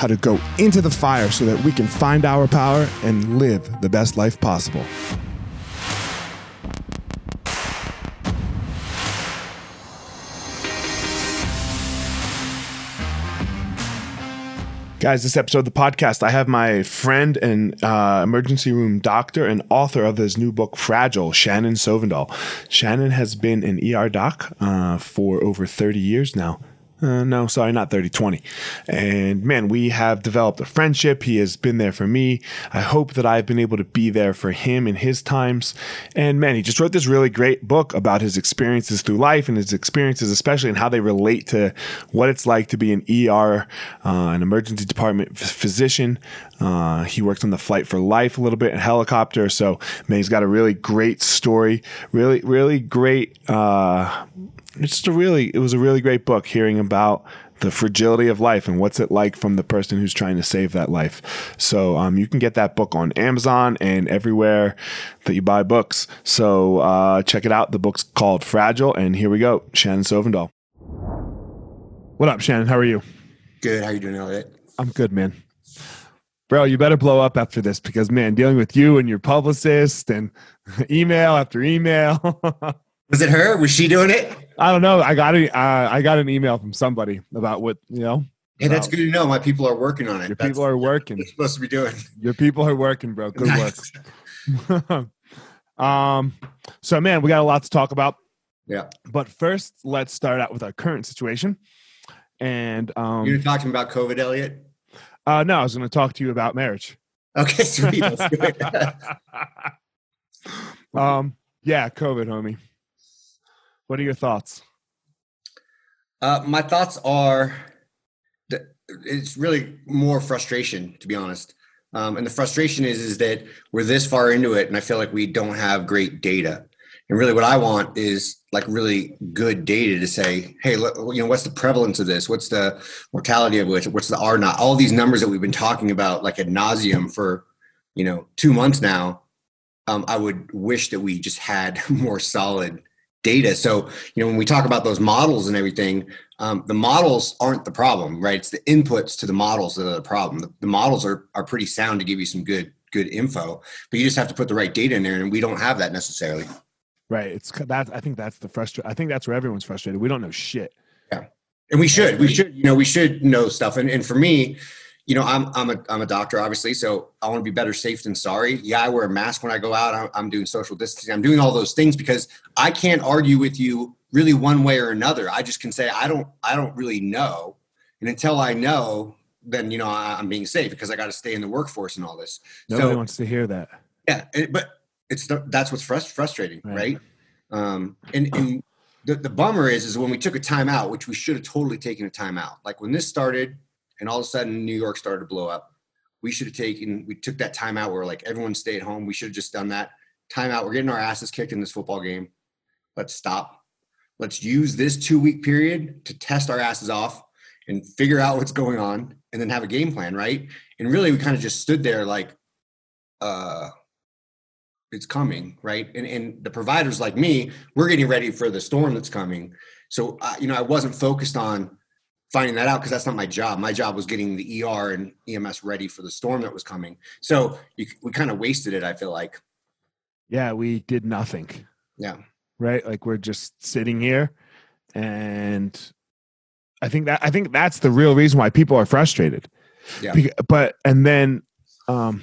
how to go into the fire so that we can find our power and live the best life possible. Guys, this episode of the podcast, I have my friend and uh, emergency room doctor and author of his new book, Fragile, Shannon Sovndal. Shannon has been an ER doc uh, for over 30 years now. Uh, no, sorry, not 30, 20. And man, we have developed a friendship. He has been there for me. I hope that I've been able to be there for him in his times. And man, he just wrote this really great book about his experiences through life and his experiences, especially and how they relate to what it's like to be an ER, uh, an emergency department physician. Uh, he worked on the flight for life a little bit in helicopter. So man, he's got a really great story, really, really great uh, it's just a really it was a really great book hearing about the fragility of life and what's it like from the person who's trying to save that life. So um, you can get that book on Amazon and everywhere that you buy books. So uh, check it out. The book's called Fragile, and here we go. Shannon Sovndal. What up, Shannon? How are you? Good. How you doing, Elliot? I'm good, man. Bro, you better blow up after this because man, dealing with you and your publicist and email after email. Was it her? Was she doing it? I don't know. I got a, uh, I got an email from somebody about what you know. Hey, that's good to know. My people are working on it. Your that's, people are working. They're supposed to be doing. Your people are working, bro. Good work. um, so man, we got a lot to talk about. Yeah. But first, let's start out with our current situation. And um, you're talking about COVID, Elliot. Uh, no, I was going to talk to you about marriage. Okay, sweet. um, yeah, COVID, homie. What are your thoughts? Uh, my thoughts are that it's really more frustration, to be honest. Um, and the frustration is is that we're this far into it, and I feel like we don't have great data. And really, what I want is like really good data to say, hey, look, you know, what's the prevalence of this? What's the mortality of which? What's the R naught? All these numbers that we've been talking about, like ad nauseum for, you know, two months now. Um, I would wish that we just had more solid data. So, you know, when we talk about those models and everything, um, the models aren't the problem, right? It's the inputs to the models that are the problem. The, the, models are are pretty sound to give you some good good info, but you just have to put the right data in there, and we don't have that necessarily. Right. It's that. I think that's the frustration. I think that's where everyone's frustrated. We don't know shit. Yeah, and we should. We should. You know, we should know stuff. And and for me, you know, I'm I'm a I'm a doctor, obviously, so I want to be better safe than sorry. Yeah, I wear a mask when I go out. I'm, I'm doing social distancing. I'm doing all those things because I can't argue with you really one way or another. I just can say I don't I don't really know, and until I know, then you know I, am being safe because I got to stay in the workforce and all this. Nobody so, wants to hear that. Yeah, it, but it's that's what's frust- frustrating, right? right? Um, and and the, the bummer is is when we took a timeout, which we should have totally taken a timeout. Like when this started and all of a sudden New York started to blow up. We should have taken, we took that timeout where like everyone stayed home. We should have just done that timeout. We're getting our asses kicked in this football game. Let's stop. Let's use this two week period to test our asses off and figure out what's going on and then have a game plan, right? And really, we kind of just stood there like, uh, it's coming, right? And, and the providers like me, we're getting ready for the storm that's coming. So, uh, you know, I wasn't focused on finding that out because that's not my job. My job was getting the ER and EMS ready for the storm that was coming. So you, we kind of wasted it. I feel like. Yeah, we did nothing. Yeah. Right. Like we're just sitting here, and I think that I think that's the real reason why people are frustrated. Yeah. but and then um,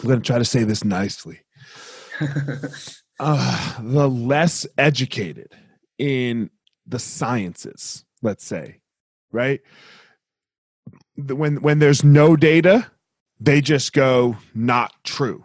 I'm going to try to say this nicely. uh, the less educated in the sciences, let's say, right? When when there's no data, they just go not true,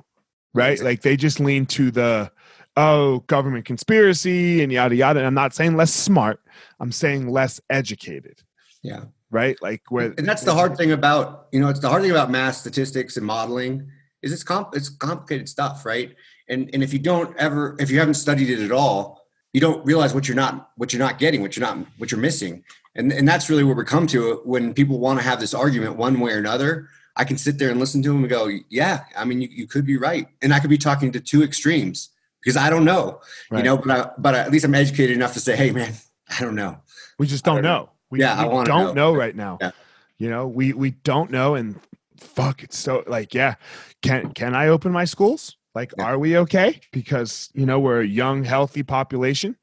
right? Like they just lean to the oh government conspiracy and yada yada. And I'm not saying less smart. I'm saying less educated. Yeah. Right. Like where and that's the hard thing about you know it's the hard thing about math statistics and modeling is it's comp it's complicated stuff, right? And and if you don't ever if you haven't studied it at all, you don't realize what you're not what you're not getting, what you're not what you're missing and and that's really where we come to when people want to have this argument one way or another i can sit there and listen to them and go yeah i mean you, you could be right and i could be talking to two extremes because i don't know right. you know but I, but at least i'm educated enough to say hey man i don't know we just don't, don't know. know. we, yeah we I don't know. know right now yeah. you know we we don't know and fuck it's so like yeah can can i open my schools like yeah. are we okay because you know we're a young healthy population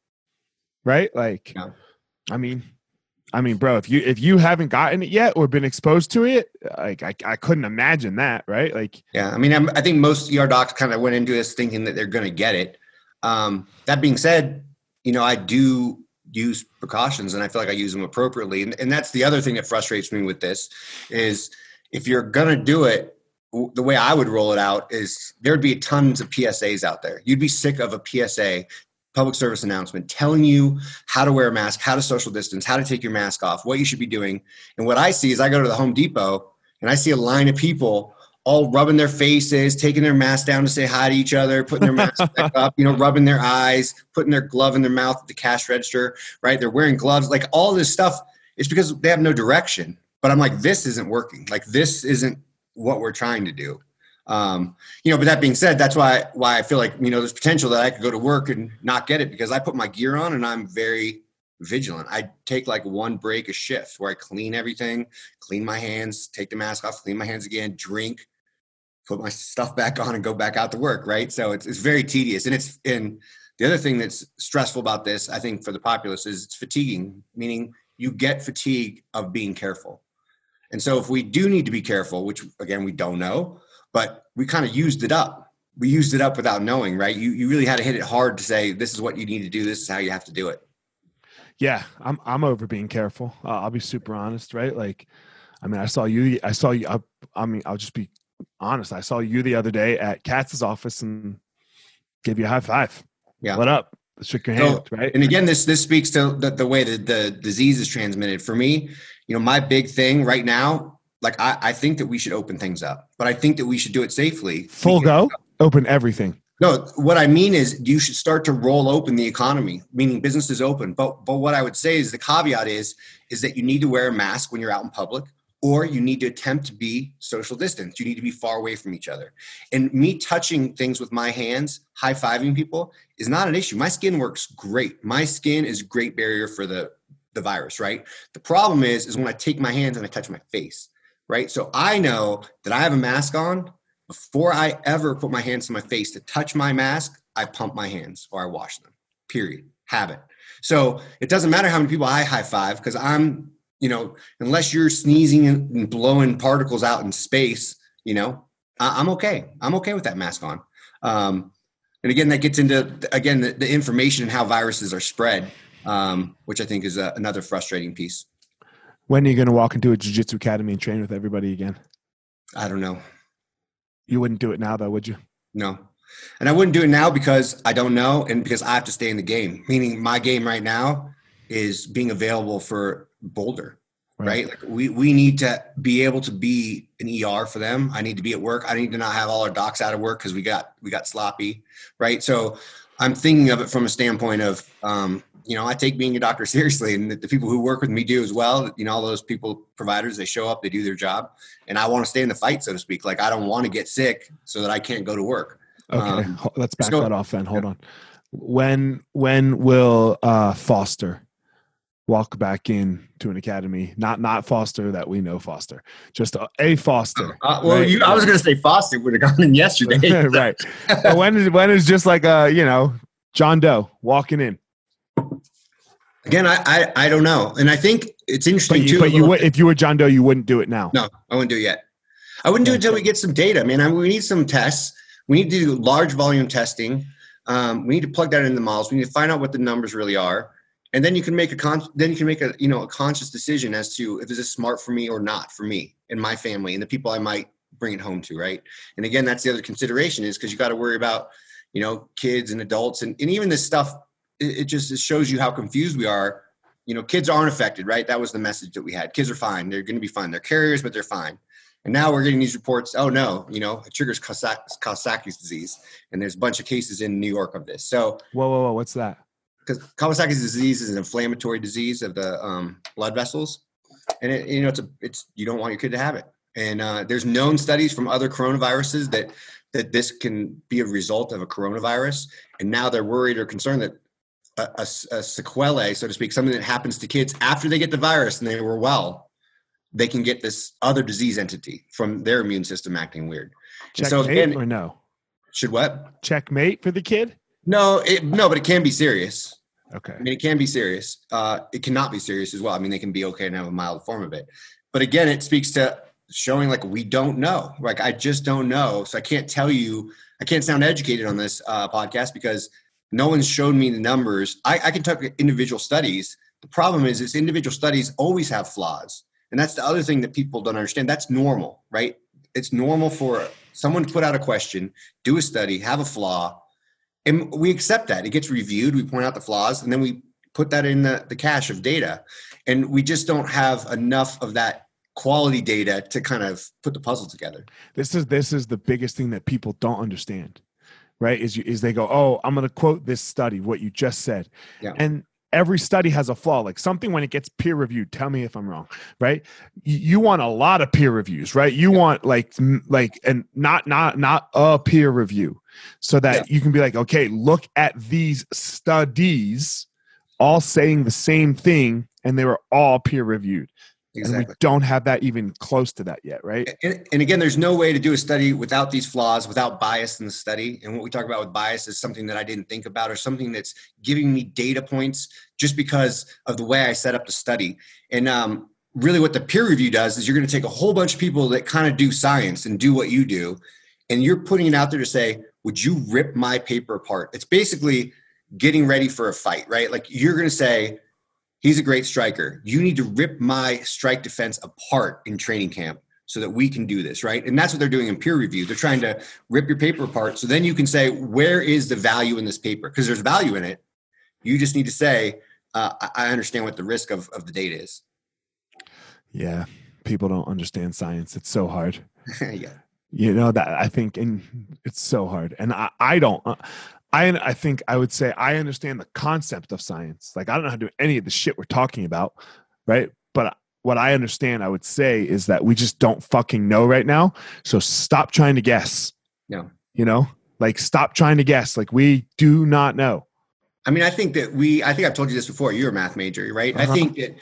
right like yeah. i mean I mean, bro, if you if you haven't gotten it yet or been exposed to it, like I, I couldn't imagine that, right? Like, yeah, I mean, I'm, i think most ER docs kind of went into this thinking that they're going to get it. Um, that being said, you know, I do use precautions, and I feel like I use them appropriately, and, and that's the other thing that frustrates me with this is if you're going to do it. The way I would roll it out is there'd be tons of PSAs out there. You'd be sick of a PSA public service announcement telling you how to wear a mask, how to social distance, how to take your mask off, what you should be doing. And what I see is I go to the Home Depot and I see a line of people all rubbing their faces, taking their mask down to say hi to each other, putting their mask back up, you know, rubbing their eyes, putting their glove in their mouth at the cash register, right? They're wearing gloves, like all this stuff. It's because they have no direction. But I'm like, this isn't working. Like this isn't what we're trying to do. Um, you know, but that being said, that's why why I feel like you know there's potential that I could go to work and not get it because I put my gear on and I'm very vigilant. I take like one break a shift where I clean everything, clean my hands, take the mask off, clean my hands again, drink, put my stuff back on, and go back out to work. Right. So it's it's very tedious, and it's and the other thing that's stressful about this, I think, for the populace is it's fatiguing, meaning you get fatigue of being careful. And so if we do need to be careful, which again we don't know, but we kind of used it up. We used it up without knowing, right? You you really had to hit it hard to say this is what you need to do. This is how you have to do it. Yeah, I'm I'm over being careful. Uh, I'll be super honest, right? Like, I mean, I saw you. I saw you. I, I mean, I'll just be honest. I saw you the other day at Katz's office and gave you a high five. Yeah. What up? Shook your hand, so, right? And again, this this speaks to the, the way that the disease is transmitted. For me, you know, my big thing right now like I, I think that we should open things up, but I think that we should do it safely. Full go, open everything. No, what I mean is you should start to roll open the economy, meaning businesses open. But but what I would say is the caveat is is that you need to wear a mask when you're out in public, or you need to attempt to be social distance. You need to be far away from each other. And me touching things with my hands, high fiving people, is not an issue. My skin works great. My skin is great barrier for the the virus, right? The problem is is when I take my hands and I touch my face right? So I know that I have a mask on. Before I ever put my hands to my face to touch my mask, I pump my hands or I wash them. Period. Habit. So it doesn't matter how many people I high five because I'm you know, unless you're sneezing and blowing particles out in space, you know, I, am okay. I'm okay with that mask on. Um, and again, that gets into again the, the information and how viruses are spread, um, which I think is a, another frustrating piece. When are you going to walk into a jiu-jitsu academy and train with everybody again? I don't know. You wouldn't do it now, though, would you? No, and I wouldn't do it now because I don't know, and because I have to stay in the game. Meaning, my game right now is being available for Boulder right? Like we we need to be able to be an ER for them. I need to be at work. I need to not have all our docs out of work because we got we got sloppy, right? So I'm thinking of it from a standpoint of um, you know I take being a doctor seriously, and the, the, people who work with me do as well. You know, all those people providers they show up, they do their job, and I want to stay in the fight, so to speak. Like I don't want to get sick so that I can't go to work. Okay, um, let's back so, that off then. Hold yeah. on. When when will uh, Foster walk back in to an academy not not foster that we know foster just a, a foster. Uh, well right? you, i was going to say foster would have gone in yesterday. Right. But when is when is just like a you know john doe walking in? Again I, I i don't know. And i think it's interesting but you, too but you would, if you were john doe you wouldn't do it now. No i wouldn't do it yet. I wouldn't do it until we get some data man. I mean, we need some tests. We need to do large volume testing. Um, we need to plug that into the models. We need to find out what the numbers really are and then you can make a con then you can make a you know a conscious decision as to if this is smart for me or not for me and my family and the people i might bring it home to right? And again that's the other consideration is because you got to worry about you know kids and adults and, and even this stuff it, it just it shows you how confused we are. You know kids aren't affected right? That was the message that we had. Kids are fine. They're going to be fine. They're carriers but they're fine. And now we're getting these reports oh no you know it triggers Kawasaki's disease and there's a bunch of cases in new york of this. So whoa whoa whoa. What's that because Kawasaki's disease is an inflammatory disease of the um, blood vessels, and it, you know it's a it's you don't want your kid to have it. And uh, there's known studies from other coronaviruses that that this can be a result of a coronavirus, and now they're worried or concerned that a, a, a sequelae, so to speak, something that happens to kids after they get the virus and they were well, they can get this other disease entity from their immune system acting weird. Checkmate so again, or no? Should what? Checkmate for the kid? No, it, no, but it can be serious. Okay. I mean, it can be serious. Uh, it cannot be serious as well. I mean, they can be okay and have a mild form of it. But again, it speaks to showing like we don't know. Like I just don't know. So I can't tell you. I can't sound educated on this uh, podcast because no one's shown me the numbers. I, I can talk individual studies. The problem is, is individual studies always have flaws, and that's the other thing that people don't understand. That's normal, right? It's normal for someone to put out a question, do a study, have a flaw, and we accept that. It gets reviewed we point out the flaws and then we put that in the, the cache of data. And we just don't have enough of that quality data to kind of put the puzzle together. This is this is the biggest thing that people don't understand right? Is you is they go oh i'm going to quote this study what you just said. Yeah. and every study has a flaw like something when it gets peer reviewed tell me if i'm wrong right you, you want a lot of peer reviews right you yeah. want like like and not not not a peer review so that yeah. you can be like okay look at these studies all saying the same thing and they were all peer reviewed Exactly. And we don't have that even close to that yet, right? And, and, again, there's no way to do a study without these flaws, without bias in the study. And what we talk about with bias is something that I didn't think about or something that's giving me data points just because of the way I set up the study. And um, really, what the peer review does is you're going to take a whole bunch of people that kind of do science and do what you do, and you're putting it out there to say, would you rip my paper apart? It's basically getting ready for a fight, right? Like you're going to say, He's a great striker. You need to rip my strike defense apart in training camp so that we can do this, right? And that's what they're doing in peer review. They're trying to rip your paper apart. So then you can say, where is the value in this paper? Because there's value in it. You just need to say, uh, I understand what the risk of, of the data is. Yeah. People don't understand science. It's so hard. yeah. You know, that I think, and it's so hard. And I, I don't, uh, I I think I would say I understand the concept of science. Like I don't know how to do any of the shit we're talking about, right? But what I understand, I would say, is that we just don't fucking know right now. So stop trying to guess. Yeah. You know, like stop trying to guess. Like we do not know. I mean, I think that we. I think I've told you this before. You're a math major, right? Uh-huh. I think that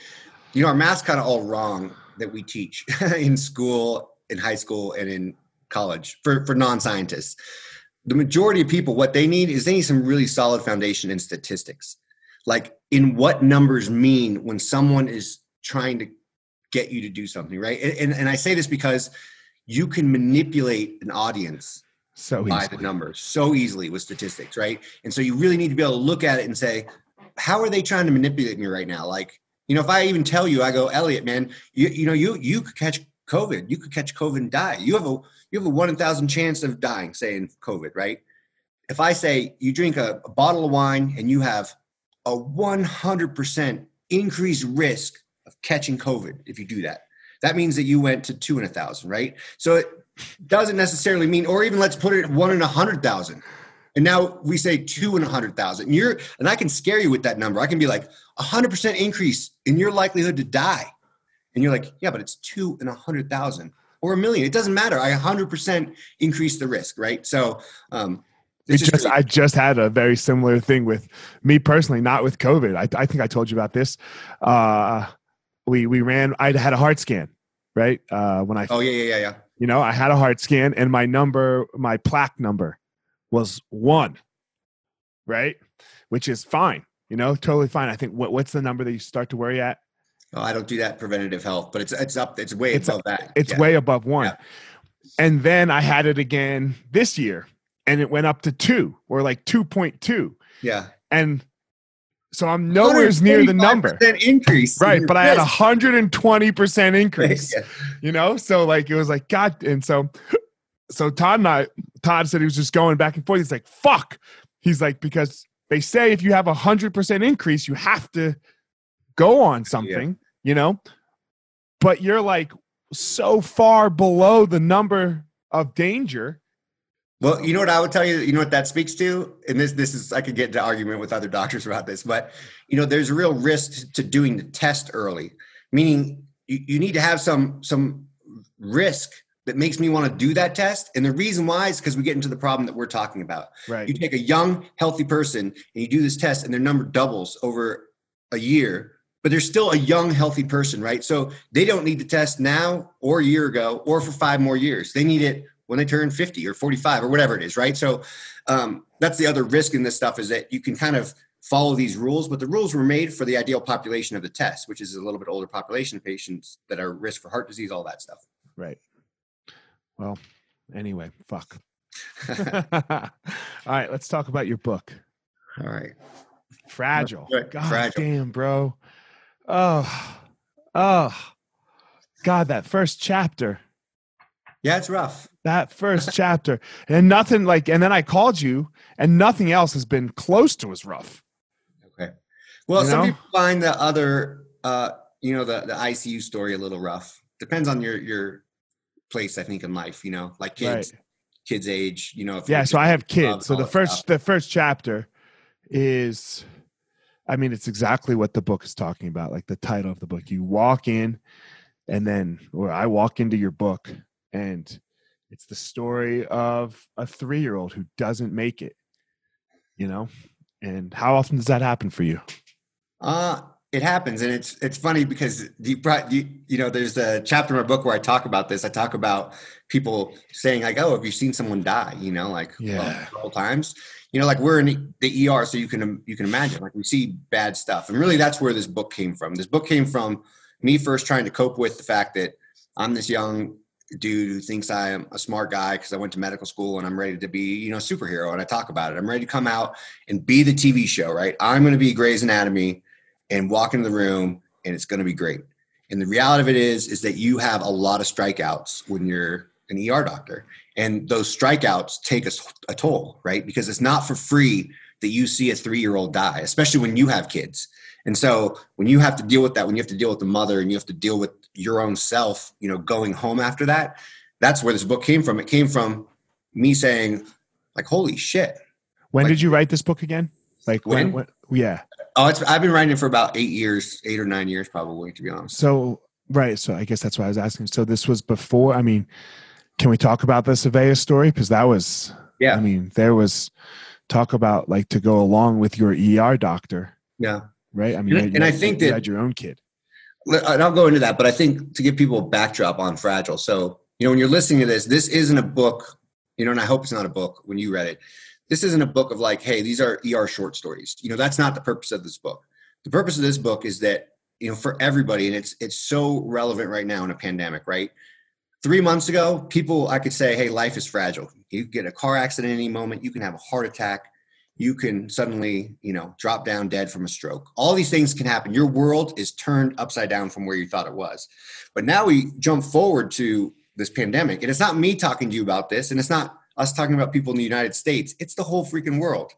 you know our math's kind of all wrong that we teach in school, in high school, and in college for for non-scientists the majority of people, what they need is they need some really solid foundation in statistics. Like in what numbers mean when someone is trying to get you to do something, right? And, and, and I say this because you can manipulate an audience so by easily. the numbers so easily with statistics, right? And so you really need to be able to look at it and say, how are they trying to manipulate me right now? Like, you know, if I even tell you, I go, Elliot, man, you, you know, you you could catch COVID, you could catch COVID and die. You have a you have a one in thousand chance of dying, saying COVID, right? If I say you drink a, a bottle of wine and you have a one hundred percent increased risk of catching COVID if you do that, that means that you went to two in a thousand, right? So it doesn't necessarily mean, or even let's put it one in a hundred thousand. And now we say two in a hundred thousand. And you're and I can scare you with that number. I can be like a hundred percent increase in your likelihood to die. And you're like, yeah, but it's two in a hundred thousand or a million. It doesn't matter. I hundred percent increase the risk, right? So um It it's just, I just had a very similar thing with me personally, not with COVID. I, I think I told you about this. Uh, we we ran. I had a heart scan, right? Uh, when I, oh yeah, yeah, yeah, yeah. you know, I had a heart scan, and my number, my plaque number, was one, right? Which is fine, you know, totally fine. I think what what's the number that you start to worry at? Oh, I don't do that preventative health, but it's it's up, it's way It's- above that. It's Yeah. way above one. Yeah. And then I had it again this year, and it went up to two or like two point two. yeah. and so I'm nowhere near the number. 125% increase. Right, but I had a hundred and twenty percent increase. Yeah. You know, so like it was like God, and so so Todd and I, Todd said he was just going back and forth. He's like, "Fuck," he's like because they say if you have a hundred percent increase, you have to go on something. You know, but you're like so far below the number of danger. Well, you know what I would tell you. You know what that speaks to, and this this is I could get into argument with other doctors about this, but you know, there's a real risk to doing the test early. Meaning, you, you need to have some some risk that makes me want to do that test. And the reason why is because we get into the problem that we're talking about. Right. You take a young, healthy person and you do this test, and their number doubles over a year, but they're still a young, healthy person, right? So they don't need the test now or a year ago or for five more years. They need it when they turn 50 or 45 or whatever it is, right? So um, that's the other risk in this stuff is that you can kind of follow these rules, but the rules were made for the ideal population of the test, which is a little bit older population of patients that are at risk for heart disease, all that stuff. Right. Well, anyway, fuck. All right, let's talk about your book. all right. Fragile. Right, God Fragile. damn, bro. Oh, oh, God, that first chapter. Yeah, it's rough. That first chapter. And nothing like, and then I called you, and nothing else has been close to as rough. Okay. Well, You some know? people find the other, uh, you know, the, the ICU story a little rough. Depends on your your place, I think, in life. You know, like kids, Right. kids' age. You know, if Yeah, so I have kids. So the first the first chapter is I mean, it's exactly what the book is talking about, like the title of the book. You walk in and then or I walk into your book and it's the story of a 3-year-old who doesn't make it. You know? And how often does that happen for you? Uh, it happens, and it's it's funny because you brought you you know there's a chapter in my book where I talk about this. I talk about people saying like, "Oh, have you seen someone die?" You know, like Yeah. well, times. You know, like we're in the ER, so you can you can imagine like we see bad stuff, and really that's where this book came from. This book came from me first trying to cope with the fact that I'm this young dude who thinks I am a smart guy because I went to medical school and I'm ready to be, you know, a superhero. And I talk about it. I'm ready to come out and be the TV show, right? I'm going to be Grey's Anatomy and walk into the room and it's going to be great. And the reality of it is, is that you have a lot of strikeouts when you're an ER doctor. And those strikeouts take a, a toll, right? Because it's not for free that you see a three year old die, especially when you have kids. And so when you have to deal with that, when you have to deal with the mother and you have to deal with your own self, you know, going home after that, that's where this book came from. It came from me saying, like, holy shit. When Like- did you write this book again? Like when, When? when yeah. Oh, it's I've been writing it for about eight years, eight or nine years probably, to be honest. So right, so I guess that's why I was asking. So this was before. I mean, can we talk about the Surveyor story? Because that was, Yeah. I mean, there was talk about like to go along with your ER doctor, Yeah. right? I mean, And- you and I think you that- had your own kid. And I'll go into that, but I think to give people a backdrop on Fragile. So, you know, when you're listening to this, this isn't a book, you know, and I hope it's not a book when you read it. This isn't a book of like, hey, these are ER short stories. You know, that's not the purpose of this book. The purpose of this book is that you know, for everybody, and it's it's so relevant right now in a pandemic, right? Three months ago, people I could say, hey, life is fragile. You get a car accident any moment, you can have a heart attack, you can suddenly, you know, drop down dead from a stroke. All these things can happen. Your world is turned upside down from where you thought it was. But now we jump forward to this pandemic, and it's not me talking to you about this, and it's not us talking about people in the United States. It's the whole freaking world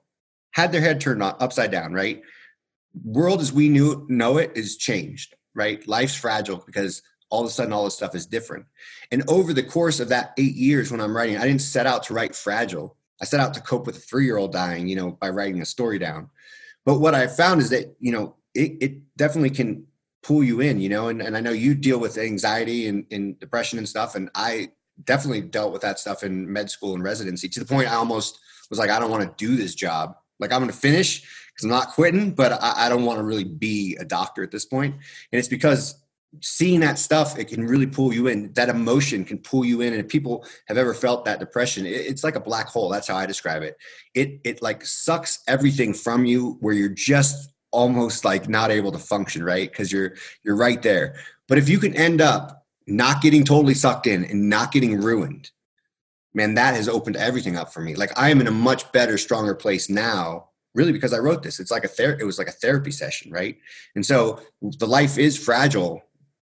had their head turned upside down, right? World as we knew know it is changed, right? Life's fragile because all of a sudden all this stuff is different. And over the course of that eight years when I'm writing, I didn't set out to write fragile. I set out to cope with a three-year-old dying, you know, by writing a story down. But what I found is that, you know, it, it definitely can pull you in, you know, and, and I know you deal with anxiety and, and depression and stuff. And I definitely dealt with that stuff in med school and residency to the point I almost was like, I don't want to do this job like I'm going to finish because I'm not quitting, but I, I don't want to really be a doctor at this point. And it's because seeing that stuff, it can really pull you in. That emotion can pull you in. And if people have ever felt that depression, it, it's like a black hole. That's how I describe it. It it like sucks everything from you where you're just almost like not able to function, right? Because you're you're right there. But if you can end up not getting totally sucked in and not getting ruined, man, that has opened everything up for me. Like I am in a much better, stronger place now, really because I wrote this. It's like a ther- it was like a therapy session, right? And so the life is fragile,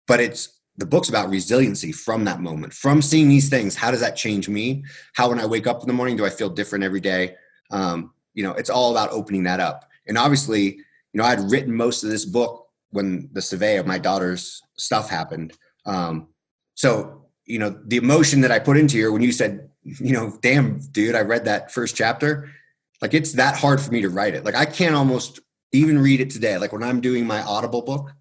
but it's the book's about resiliency from that moment, from seeing these things. How does that change me? How when I wake up in the morning, do I feel different every day? Um, you know, it's all about opening that up. And obviously, you know, I'd written most of this book when the survey of my daughter's stuff happened. Um, so, you know, the emotion that I put into here when you said you know, damn, dude, I read that first chapter. Like it's that hard for me to write it. Like I can't almost even read it today. Like when I'm doing my Audible book,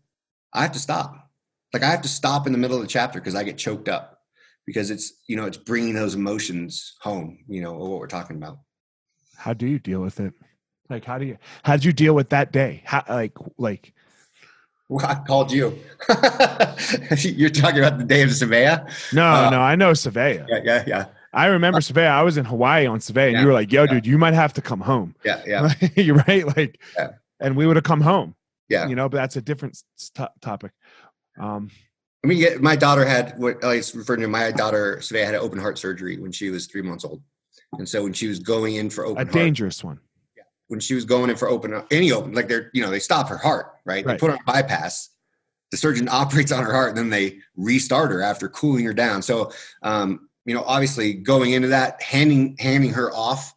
I have to stop. Like I have to stop in the middle of the chapter because I get choked up because it's, you know, it's bringing those emotions home, you know, what we're talking about. How do you deal with it? Like, how do you, how did you deal with that day? How, like, like, well, I called you. You're talking about the day of Savea? No, uh, no, I know Savea. Yeah, yeah, yeah. I remember uh, Survey. I was in Hawaii on Survey, and yeah, you were like, "Yo, yeah. dude, you might have to come home." Yeah, yeah. You're right. Like, yeah. and we would have come home. Yeah, you know, but that's a different t- topic. Um, I mean, yeah, my daughter had what I was referring to. My daughter Survey had an open heart surgery when she was three months old, and so when she was going in for open, a heart, dangerous one. Yeah, when she was going in for open, any open, like they're you know they stop her heart, right? right. They put her on bypass. The surgeon operates on her heart, and then they restart her after cooling her down. So um, you know, obviously going into that, handing handing her off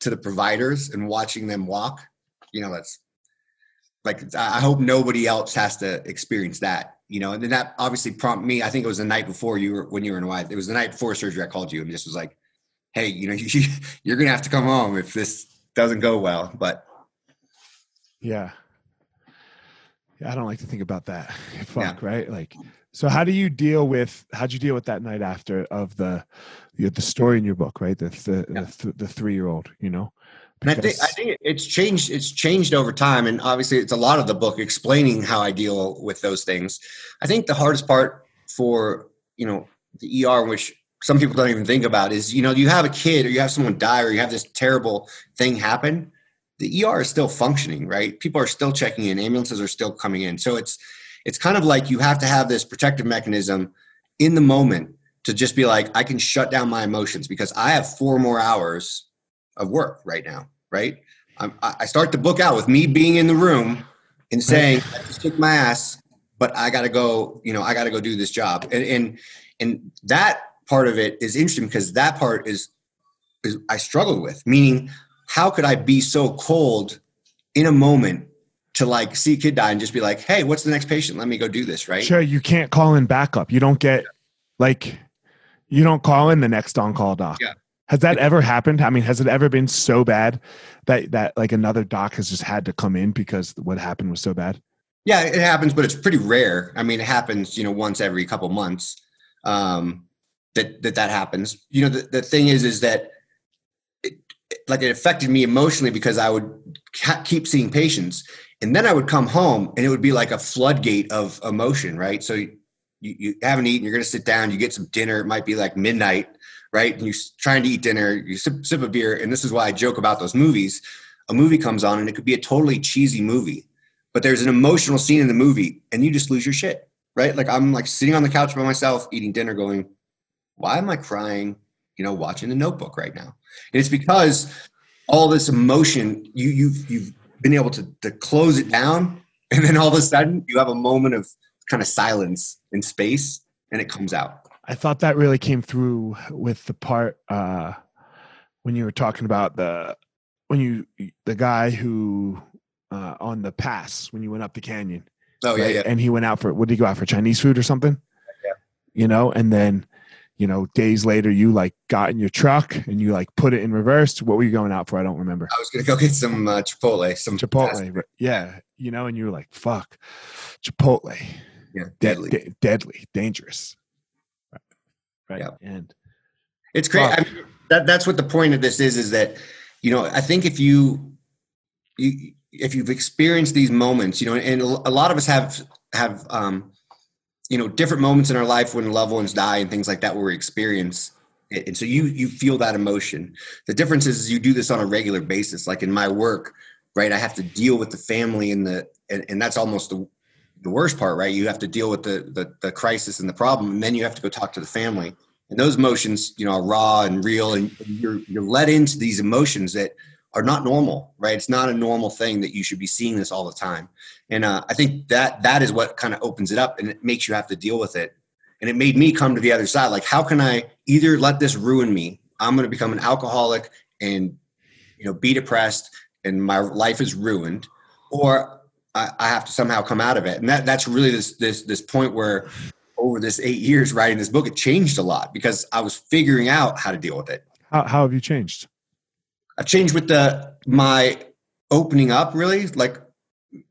to the providers and watching them walk, you know, that's like I hope nobody else has to experience that, you know. And then that obviously prompted me. I think it was the night before you were when you were in Hawaii. It was the night before surgery. I called you and just was like, "Hey, you know, you, you're gonna have to come home if this doesn't go well." But yeah, yeah, I don't like to think about that. Fuck, yeah. right? Like so how do you deal with how'd you deal with that night after of the the, the story in your book, right? The the yeah. the, the three year old, you know. Because... I think I think it's changed. It's changed over time, and obviously, it's a lot of the book explaining how I deal with those things. I think the hardest part for you know the ER, which some people don't even think about, is you know you have a kid or you have someone die or you have this terrible thing happen. The ER is still functioning, right? People are still checking in. Ambulances are still coming in. So it's it's kind of like you have to have this protective mechanism in the moment to just be like, I can shut down my emotions because I have four more hours of work right now, right? I'm, i start the book out with me being in the room and saying, I just kicked my ass, but I got to go, you know, I got to go do this job. And, and, and that part of it is interesting because that part is, is I struggled with, meaning how could I be so cold in a moment to like see a kid die and just be like, hey, what's the next patient? Let me go do this, right? Sure, you can't call in backup. You don't get like you don't call in the next on call doc. Yeah. Has that ever happened? I mean, has it ever been so bad that that like another doc has just had to come in because what happened was so bad? Yeah, it happens, but it's pretty rare. I mean, it happens, you know, once every couple months. Um, that that that happens. You know, the, the thing is, is that it, like it affected me emotionally because I would keep seeing patients and then I would come home and it would be like a floodgate of emotion, right? So you, you haven't eaten, you're going to sit down, you get some dinner. It might be like midnight, right? And you're trying to eat dinner, you sip, sip a beer. And this is why I joke about those movies. A movie comes on and it could be a totally cheesy movie, but there's an emotional scene in the movie and you just lose your shit, right? Like I'm like sitting on the couch by myself eating dinner going, why am I crying, you know, watching the notebook right now? And it's because all this emotion, you, you've, you've been able to, to close it down. And then all of a sudden you have a moment of kind of silence in space and it comes out. I thought that really came through with the part uh, when you were talking about the when you the guy who uh, on the pass when you went up the canyon. Oh yeah, right? yeah. And he went out for what did he go out for Chinese food or something? Yeah. You know, and then you know days later you like got in your truck and you like put it in reverse. What were you going out for? I don't remember. I was gonna go get some uh, Chipotle. Some Chipotle, yeah. You know, and you were like, "Fuck, Chipotle." Yeah, deadly, de- deadly, dangerous. Right. Yeah. And it's great. I mean, that that's what the point of this is. Is that you know I think if you you if you've experienced these moments, you know, and a lot of us have have um, you know different moments in our life when loved ones die and things like that where we experience it. and so you you feel that emotion the difference is you do this on a regular basis like in my work right i have to deal with the family and the and, and that's almost the the worst part, right? You have to deal with the, the, the crisis and the problem, and then you have to go talk to the family. And those emotions, you know, are raw and real, and you're you're led into these emotions that are not normal, right? It's not a normal thing that you should be seeing this all the time. And uh, I think that that is what kind of opens it up, and it makes you have to deal with it. And it made me come to the other side. Like, how can I either let this ruin me? I'm going to become an alcoholic and you know be depressed, and my life is ruined, or I, I have to somehow come out of it. And that that's really this this this point where over this eight years writing this book, it changed a lot because I was figuring out how to deal with it. How, how have you changed? I've changed with the my opening up really, like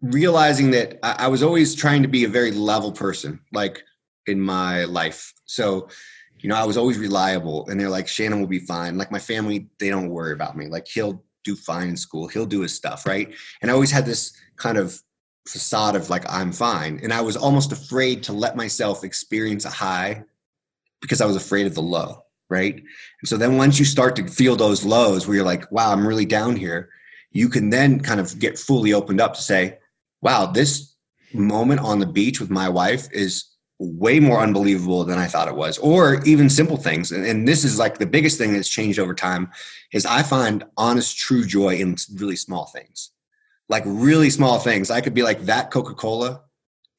realizing that I, I was always trying to be a very level person, like in my life. So, you know, I was always reliable and they're like, Shannon will be fine. Like my family, they don't worry about me. Like he'll do fine in school. He'll do his stuff. Right. And I always had this kind of facade of like I'm fine. And I was almost afraid to let myself experience a high because I was afraid of the low, right? And so then once you start to feel those lows where you're like, wow, I'm really down here, you can then kind of get fully opened up to say, wow, this moment on the beach with my wife is way more unbelievable than I thought it was, or even simple things. And, and, this is like the biggest thing that's changed over time is I find honest, true joy in really small things like really small things. I could be like, that Coca Cola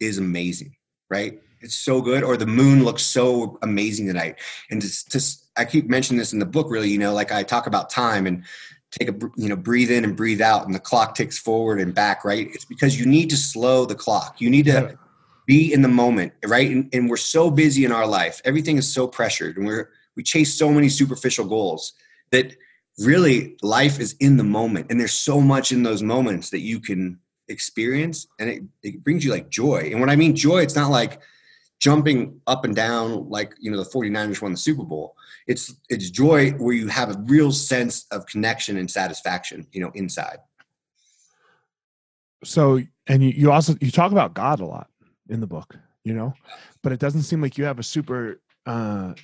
is amazing, right? It's so good. Or the moon looks so amazing tonight. And just, just I keep mentioning this in the book, really, you know, like I talk about time and take a, you know, breathe in and breathe out, and the clock ticks forward and back, right? It's because you need to slow the clock. You need to be in the moment, right? And, and we're so busy in our life. Everything is so pressured, and we're, we chase so many superficial goals that really life is in the moment and there's so much in those moments that you can experience and it, it brings you like joy and when i mean joy it's not like jumping up and down like you know the 49ers won the super bowl. It's it's joy where you have a real sense of connection and satisfaction you know inside. So and you, you also you talk about god a lot in the book you know? But it doesn't seem like you have a super uh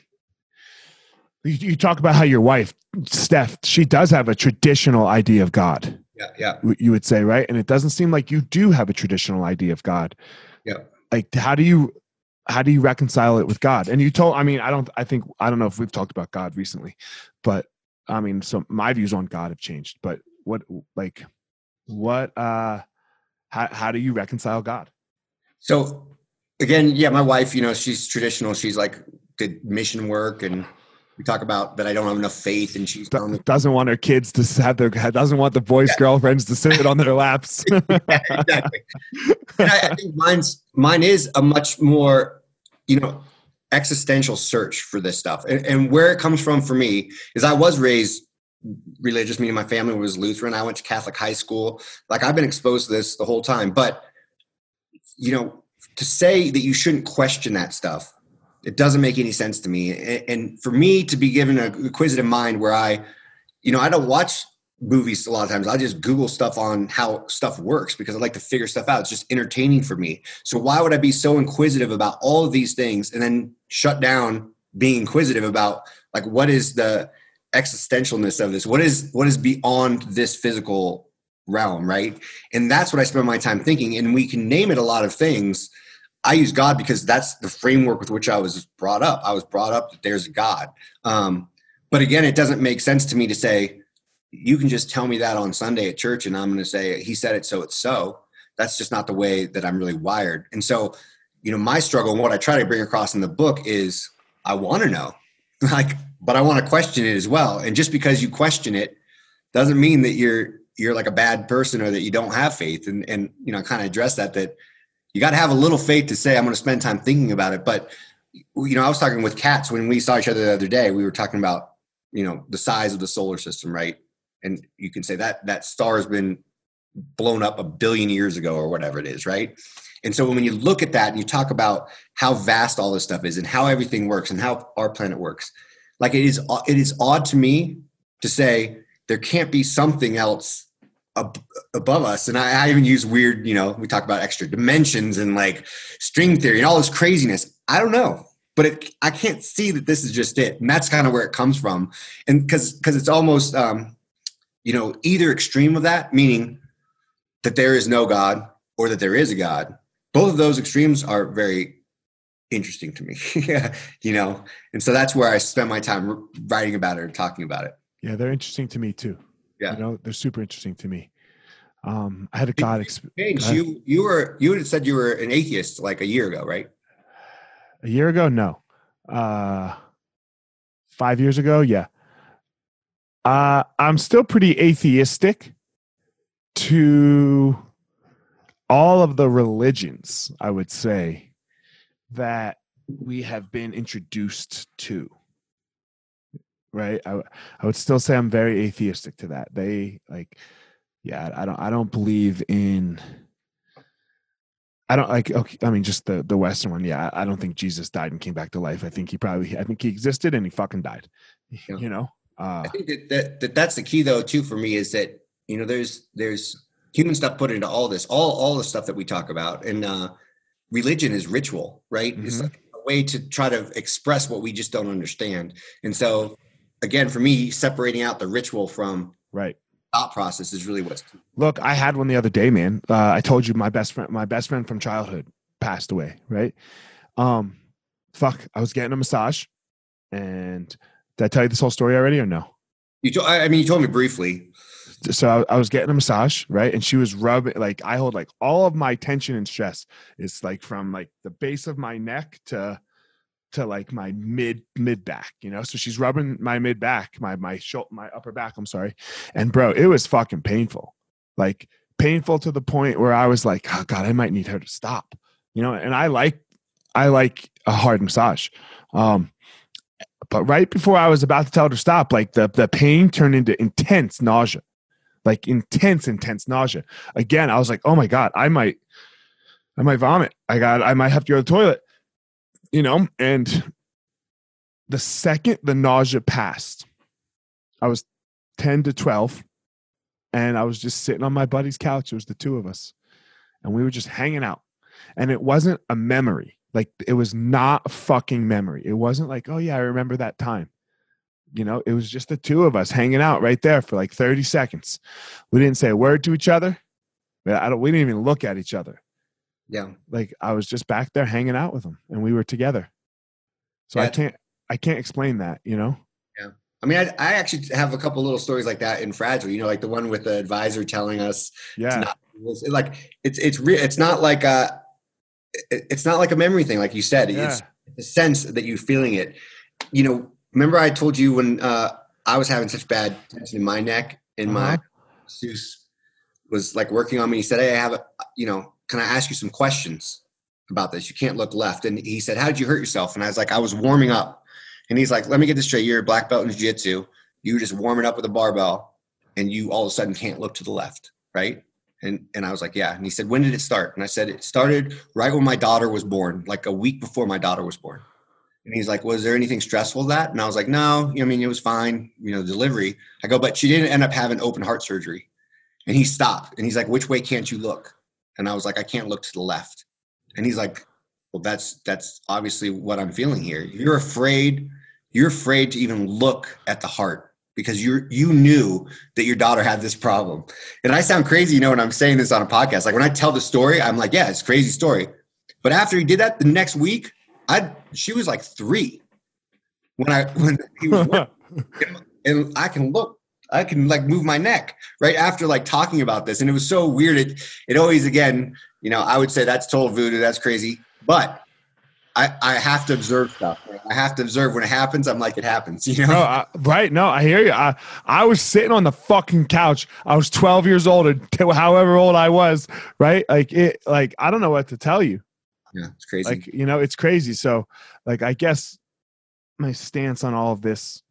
you, you talk about how your wife, Steph, she does have a traditional idea of God. Yeah, yeah. You would say, right? And it doesn't seem like you do have a traditional idea of God. Yeah. Like, how do you how do you reconcile it with God? And you told, I mean, I don't, I think, I don't know if we've talked about God recently, but I mean, so my views on God have changed. But what, like, what, uh, how how do you reconcile God? So again, yeah, my wife, you know, she's traditional. She's like did mission work and we talk about that I don't have enough faith, and she doesn't want her kids to have their doesn't want the boys' yeah. girlfriends to sit on their laps. exactly. And I, I think mine's mine is a much more, you know, existential search for this stuff, and, and where it comes from for me is I was raised religious. Me and my family was Lutheran. I went to Catholic high school. Like I've been exposed to this the whole time, but you know, to say that you shouldn't question that stuff it doesn't make any sense to me. And for me to be given an inquisitive mind where I, you know, I don't watch movies a lot of times. I just Google stuff on how stuff works because I like to figure stuff out. It's just entertaining for me. So why would I be so inquisitive about all of these things and then shut down being inquisitive about like what is the existentialness of this? What is what is beyond this physical realm, right? And that's what I spend my time thinking. And we can name it a lot of things. I use God because that's the framework with which I was brought up. I was brought up that there's a God. Um, but again, it doesn't make sense to me to say, you can just tell me that on Sunday at church and I'm going to say, he said it, so it's so. That's just not the way that I'm really wired. And so, you know, my struggle and what I try to bring across in the book is I want to know, like, but I want to question it as well. And just because you question it doesn't mean that you're you're like a bad person or that you don't have faith. And and you know, kind of address that that you got to have a little faith to say I'm going to spend time thinking about it. But you know, I was talking with Cats when we saw each other the other day. We were talking about you know the size of the solar system, right? And you can say that that star has been blown up a billion years ago or whatever it is, right? And so when you look at that and you talk about how vast all this stuff is and how everything works and how our planet works, like it is it is odd to me to say there can't be something else ab- above us. And I, I even use weird, you know, we talk about extra dimensions and like string theory and all this craziness. I don't know, but it, I can't see that this is just it. And that's kind of where it comes from. And because because it's almost um, you know either extreme of that, meaning that there is no God or that there is a God. Both of those extremes are very interesting to me. you know, and so that's where I spend my time writing about it or talking about it. Yeah, they're interesting to me too. Yeah, you know, they're super interesting to me. Um, I had a God experience. You you were you had said you were an atheist like a year ago, right? A year ago, no. Uh, five years ago, yeah. Uh, I'm still pretty atheistic to all of the religions, I would say, that we have been introduced to. Right? I, I would still say I'm very atheistic to that. They like, yeah, I don't, I don't believe in, I don't like, okay, I mean, just the, the Western one. Yeah. I don't think Jesus died and came back to life. I think he probably, I think he existed and he fucking died, yeah. you know? Uh, I think that, that, that that's the key though, too, for me is that you know there's there's human stuff put into all this all all the stuff that we talk about and uh religion is ritual right mm-hmm. it's like a way to try to express what we just don't understand and so again for me separating out the ritual from right. thought process is really what's key. look i had one the other day man. Uh, i told you my best friend my best friend from childhood passed away right? Um fuck i was getting a massage. And did i tell you this whole story already or no? You told i mean you told me briefly. So I, I, was getting a massage, right? And she was rubbing like I hold like all of my tension and stress is like from like the base of my neck to to like my mid mid back, you know. So she's rubbing my mid back, my my shoulder, my upper back. I'm sorry, and bro, it was fucking painful, like painful to the point where I was like, oh god, I might need her to stop, you know. And I like I like a hard massage. Um, but right before I was about to tell her to stop, like the the pain turned into intense nausea like intense, intense nausea. Again, I was like, oh my God, I might, I might vomit. I got, I might have to go to the toilet, you know? And the second the nausea passed, I was 10 to 12 and I was just sitting on my buddy's couch. It was the two of us and we were just hanging out. And it wasn't a memory. Like it was not a fucking memory. It wasn't like, oh yeah, I remember that time you know, it was just the two of us hanging out right there for like 30 seconds. We didn't say a word to each other. I don't, we didn't even look at each other. Yeah. Like I was just back there hanging out with them and we were together. So yeah. I can't, I can't explain that, you know? Yeah. I mean, I, I actually have a couple little stories like that in Fragile, you know, like the one with the advisor telling us, yeah, not, it's like it's, it's real. It's not like a, it's not like a memory thing. Like you said, yeah. it's the sense that you're feeling it, you know, remember I told you when uh, I was having such bad tension in my neck and uh-huh. my Zeus was like working on me. He said, Hey, I have a, you know, can I ask you some questions about this? You can't look left. And he said, How did you hurt yourself? And I was like, I was warming up. And he's like, Let me get this straight. You're a black belt in jiu jitsu. You were just warming up with a barbell and you all of a sudden can't look to the left. Right. And, and I was like, yeah. And he said, when did it start? And I said, it started right when my daughter was born, like a week before my daughter was born. And he's like, was there anything stressful that? And I was like, no, I mean, it was fine, you know, delivery. I go, but she didn't end up having open heart surgery. And he stopped and he's like, which way can't you look? And I was like, I can't look to the left. And he's like, well, that's, that's obviously what I'm feeling here. You're afraid, you're afraid to even look at the heart because you you knew that your daughter had this problem. And I sound crazy, you know, when I'm saying this on a podcast. Like when I tell the story, I'm like, yeah, it's crazy story. But after he did that, the next week, I she was like three when I when he was and I can look, I can like move my neck right after like talking about this, and it was so weird. It it always again, you know, I would say that's total voodoo, that's crazy, but I, I have to observe stuff. I have to observe when it happens. I'm like, it happens, you know? I, right. No, I hear you. I, I was sitting on the fucking couch. I was 12 years old until however old I was. Right. Like it, like, I don't know what to tell you. Yeah. It's crazy. Like, you know, it's crazy. So like, I guess my stance on all of this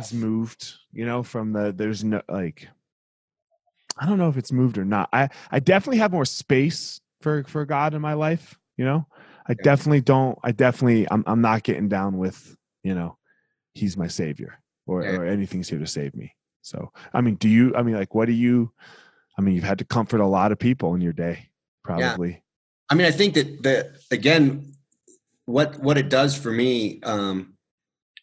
has moved, you know, from the, there's no, like, I don't know if it's moved or not. I, I definitely have more space for, for God in my life, you know? I definitely don't. I definitely. I'm. I'm not getting down with. You know, he's my savior, or or anything's here to save me. So, I mean, do you? I mean, like, what do you? I mean, you've had to comfort a lot of people in your day, probably. Yeah. I mean, I think that that again, what what it does for me um,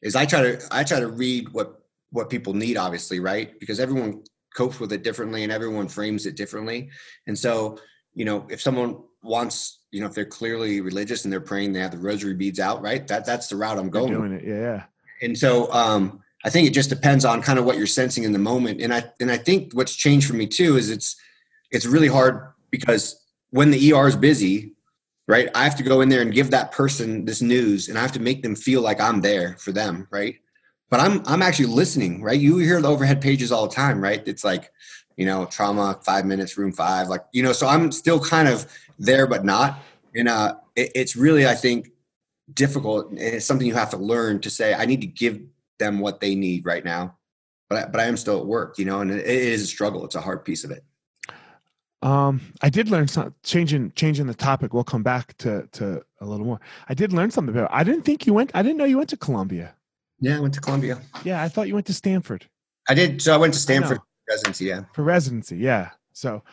is I try to I try to read what what people need, obviously, right? Because everyone copes with it differently, and everyone frames it differently. And so, you know, if someone wants you know if they're clearly religious and they're praying they have the rosary beads out right that that's the route i'm going doing it yeah and so um i think it just depends on kind of what you're sensing in the moment and i and i think what's changed for me too is it's it's really hard because when the er is busy right i have to go in there and give that person this news and i have to make them feel like i'm there for them right but i'm i'm actually listening right you hear the overhead pages all the time right it's like you know trauma five minutes room five like you know so i'm still kind of there but not. And uh, it, it's really, I think, difficult. It's something you have to learn to say, I need to give them what they need right now. But I, but I am still at work, you know, and it is a struggle. It's a hard piece of it. Um, I did learn some changing changing the topic. We'll come back to to a little more. I did learn something about. I didn't think you went. I didn't know you went to Columbia. Yeah, I went to Columbia. Yeah, I thought you went to Stanford. I did. So I went to Stanford residency. Yeah, for residency. Yeah. So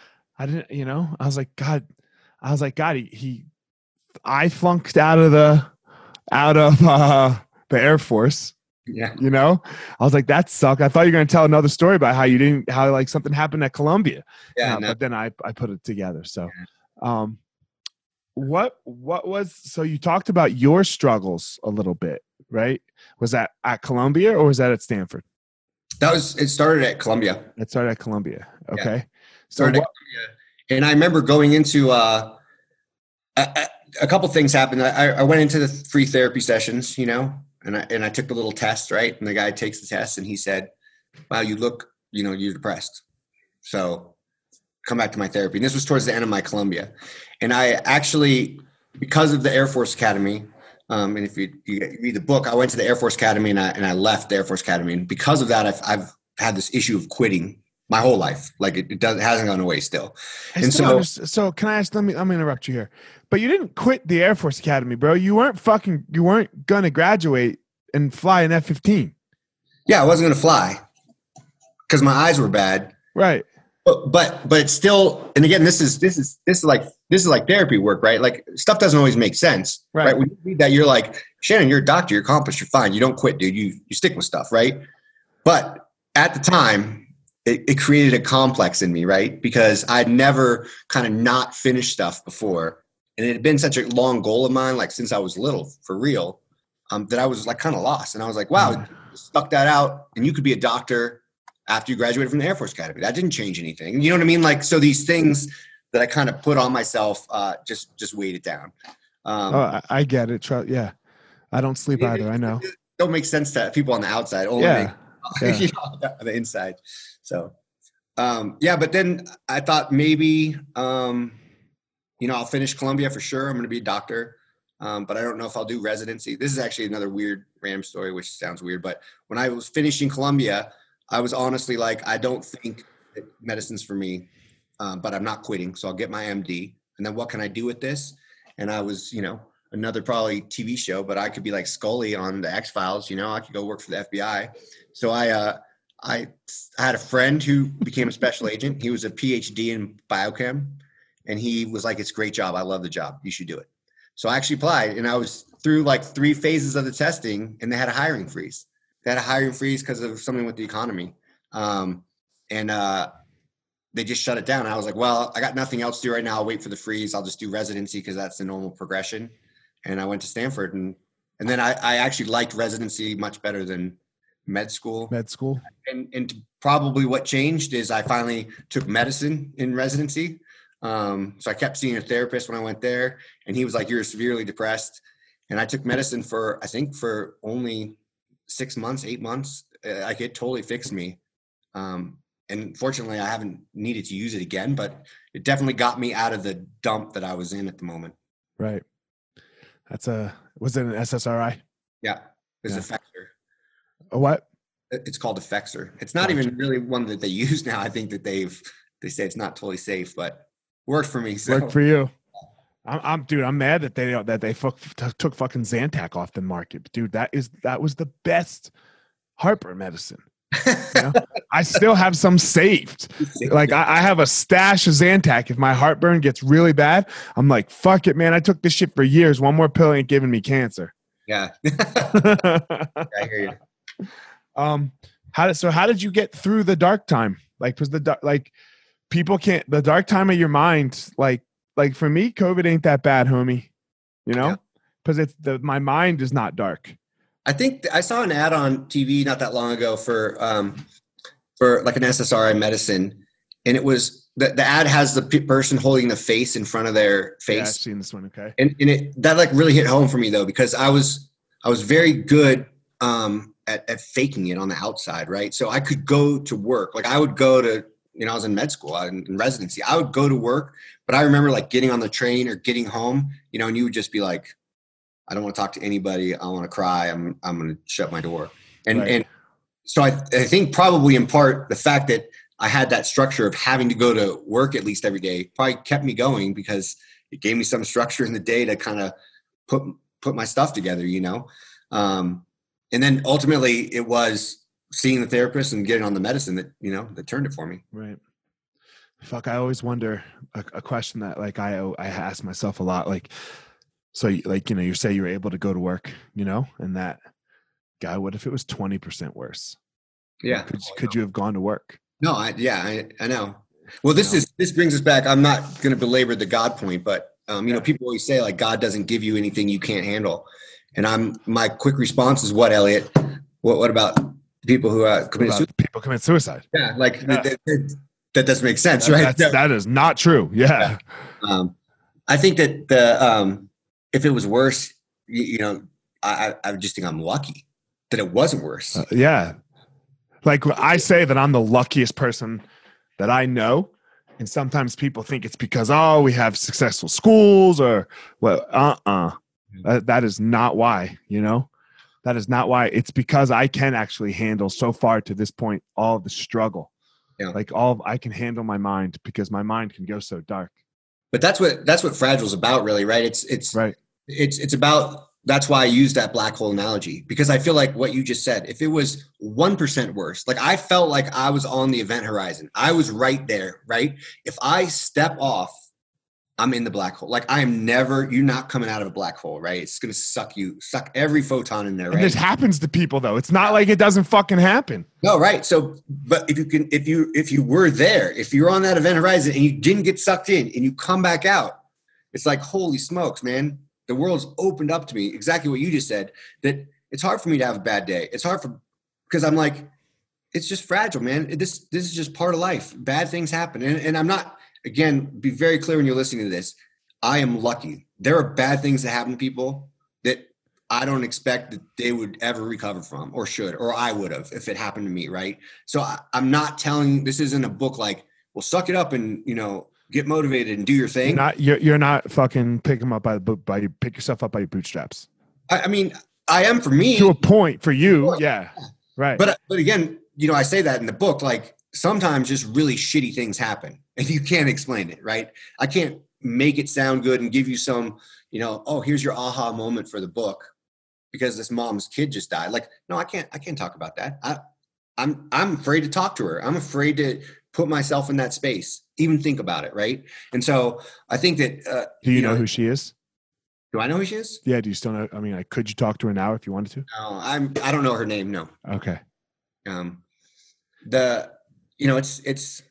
I didn't. You know, I was like, God, I was like, God, he, he I flunked out of the out of uh, the Air Force. Yeah. You know, I was like, that sucked. I thought you were going to tell another story about how you didn't, how like something happened at Columbia. Yeah. Uh, no. But then I, I put it together. So, um, what, what was, so you talked about your struggles a little bit, right? Was that at Columbia or was that at Stanford? That was, it started at Columbia. It started at Columbia. Okay. Yeah. So, what, and I remember going into uh, a, a, couple things happened. I, I, went into the free therapy sessions, you know, and I and I took the little test, right? And the guy takes the test, and he said, "Wow, you look, you know, you're depressed." So come back to my therapy. And this was towards the end of my Columbia, and I actually, because of the Air Force Academy. Um, and if you, you read the book, I went to the Air Force Academy and I, and I left the Air Force Academy. And because of that, I've, I've had this issue of quitting my whole life. Like it, it does, hasn't gone away still. I and so, so can I ask? Let me. I'm gonna interrupt you here. But you didn't quit the Air Force Academy, bro. You weren't fucking. You weren't gonna graduate and fly an F-15. Yeah, I wasn't gonna fly because my eyes were bad. Right. But, but but it's still. And again, this is this is this is like this is like therapy work, right? Like stuff doesn't always make sense, right? right? When you read that, you're like, Shannon, you're a doctor, you're accomplished, you're fine. You don't quit, dude. You you stick with stuff, right? But at the time, it, it created a complex in me, right? Because I'd never kind of not finished stuff before. And it had been such a long goal of mine, like since I was little, for real, um, that I was like kind of lost. And I was like, wow, mm. stuck that out. And you could be a doctor after you graduated from the Air Force Academy. That didn't change anything. You know what I mean? Like, so these things that I kind of put on myself uh, just just weighed it down. Um, oh, I, I get it. Yeah, I don't sleep it, either. I know. It don't make sense to people on the outside. Only yeah. Make, yeah. you know, on the inside. So, um, yeah, but then I thought maybe, um, you know, I'll finish Columbia for sure. I'm going to be a doctor. Um, but I don't know if I'll do residency. This is actually another weird Ram story, which sounds weird. But when I was finishing Columbia, I was honestly like, I don't think medicine's for me, um, but I'm not quitting. So I'll get my MD. And then what can I do with this? And I was, you know, another probably TV show, but I could be like Scully on the X Files. You know, I could go work for the FBI. So I, uh, I had a friend who became a special agent. He was a PhD in biochem, and he was like, "It's a great job. I love the job. You should do it." So I actually applied, and I was through like three phases of the testing, and they had a hiring freeze. they had a hiring freeze because of something with the economy, um, and uh, they just shut it down. I was like, well, I got nothing else to do right now. I'll wait for the freeze. I'll just do residency because that's the normal progression. And I went to Stanford, and and then I, I actually liked residency much better than med school. Med school. And and probably what changed is I finally took medicine in residency. Um, so I kept seeing a therapist when I went there, and he was like, "You're severely depressed." And I took medicine for I think for only six months, eight months. Uh, like it totally fixed me. Um, and fortunately, I haven't needed to use it again, but it definitely got me out of the dump that I was in at the moment. Right. That's a was it an SSRI? Yeah, it's Yeah. a Effexor. A what? It's called Effexor. It's not even really one that they use now. I think that they've they say it's not totally safe, but worked for me. So Work for you. I'm, I'm, dude. I'm mad that they that they fuck, took fucking Zantac off the market, dude. That is that was the best heartburn medicine. know? I still have some saved. Like I, I have a stash of Zantac. If my heartburn gets really bad, I'm like, fuck it, man. I took this shit for years. One more pill ain't giving me cancer. yeah, I hear you. Um, how did so? How did you get through the dark time? Like, was the like people can't the dark time of your mind? Like, like for me, COVID ain't that bad, homie. You know, Yeah. because it's the my mind is not dark. I think th- I saw an ad on TV not that long ago for um, for like an SSRI medicine, and it was the, the ad has the pe- person holding the face in front of their Yeah, I've face, seen this one. Okay. and, and it that like really hit home for me though because I was I was very good um, at, at faking it on the outside, right? So I could go to work, like I would go to you know I was in med school, I, in, in residency, I would go to work, but I remember like getting on the train or getting home, you know, and you would just be like, I don't want to talk to anybody, I want to cry, I'm I'm going to shut my door, and Right. and so I I think probably in part the fact that I had that structure of having to go to work at least every day probably kept me going because it gave me some structure in the day to kind of put put my stuff together, you know. Um, and then ultimately, it was seeing the therapist and getting on the medicine that you know that turned it for me. Right. Fuck, I always wonder a, a question that like I I ask myself a lot. Like, so like you know, you say you're able to go to work, you know, and that guy. What if it was twenty percent worse? Yeah. Could could you have gone to work? No, I yeah, I, I know. Well, this is this brings us back. I'm not going to belabor the God point, but um, you know, people always say like God doesn't give you anything you can't handle, and I'm my quick response is what Elliot. What what about people who uh, commit suicide? people commit suicide. Yeah, like Yeah. That, that, that doesn't make sense, That- right? that's- that is not true. Yeah. Um, I think that the um, if it was worse, you, you know, I, I I just think I'm lucky that it wasn't worse. Uh, yeah. Like I say that I'm the luckiest person that I know. And sometimes people think it's because, oh, we have successful schools or well, uh uh That, that is not why, you know? That is not why. It's because I can actually handle so far to this point all of the struggle. Yeah. Like all of, I can handle my mind because my mind can go so dark. but that's what that's what fragile's about, really, right? It's it's Right. it's it's about that's why I use that black hole analogy because I feel like what you just said, if it was 1% worse, like I felt like I was on the event horizon. I was right there, right? If I step off, I'm in the black hole. Like I am never, you're not coming out of a black hole, right? It's going to suck you, suck every photon in there, And this happens to people though. It's not like it doesn't fucking happen. No, right. So, but if you can, if you if you were there, if you're on that event horizon and you didn't get sucked in and you come back out, it's like holy smokes, man! The world's opened up to me. Exactly what you just said. That it's hard for me to have a bad day. It's hard for because I'm like, it's just fragile, man. This this is just part of life. Bad things happen, and, and I'm not. Again, be very clear when you're listening to this. I am lucky. There are bad things that happen to people that I don't expect that they would ever recover from or should, or I would have if it happened to me, right? So I, I'm not telling this isn't a book like, well, suck it up and you know, get motivated and do your You're thing. not you're, you're not fucking pick them up by the bo- by you pick yourself up by your bootstraps. I, I mean, I am for me, To a point for you, Sure. yeah. Right. but but again, you know, I say that in the book, like sometimes just really shitty things happen and you can't explain it, right? I can't make it sound good and give you some, you know, oh, here's your aha moment for the book because this mom's kid just died. Like, no, I can't, I can't talk about that. I, I'm, I'm afraid to talk to her. I'm afraid to put myself in that space, even think about it, right? And so I think that, uh, Do you, you know, know- who she is? Do I know who she is? Yeah. Do you still know? I mean, like, could you talk to her now if you wanted to? No, I'm. I don't know her name. No. Okay. Um, the you know it's it's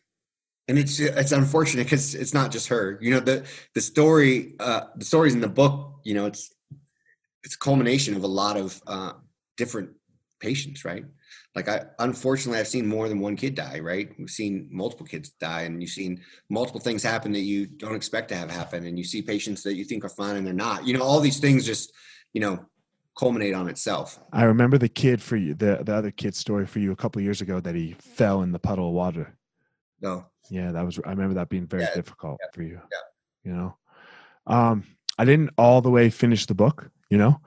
and it's it's unfortunate because it's not just her. You know the the story uh, the stories in the book. You know it's it's a culmination of a lot of uh, different patients, right? Like I unfortunately I've seen more than one kid die, right? We've seen multiple kids die, and you've seen multiple things happen that you don't expect to have happen, and you see patients that you think are fine and they're not. You know all these things just you know culminate on itself. I remember the kid for you, the the other kid's story for you a couple years ago that he fell in the puddle of water. No. Yeah, that was. I remember that being very Yeah, difficult yeah, for you. yeah. You know, um, I didn't all the way finish the book. You know,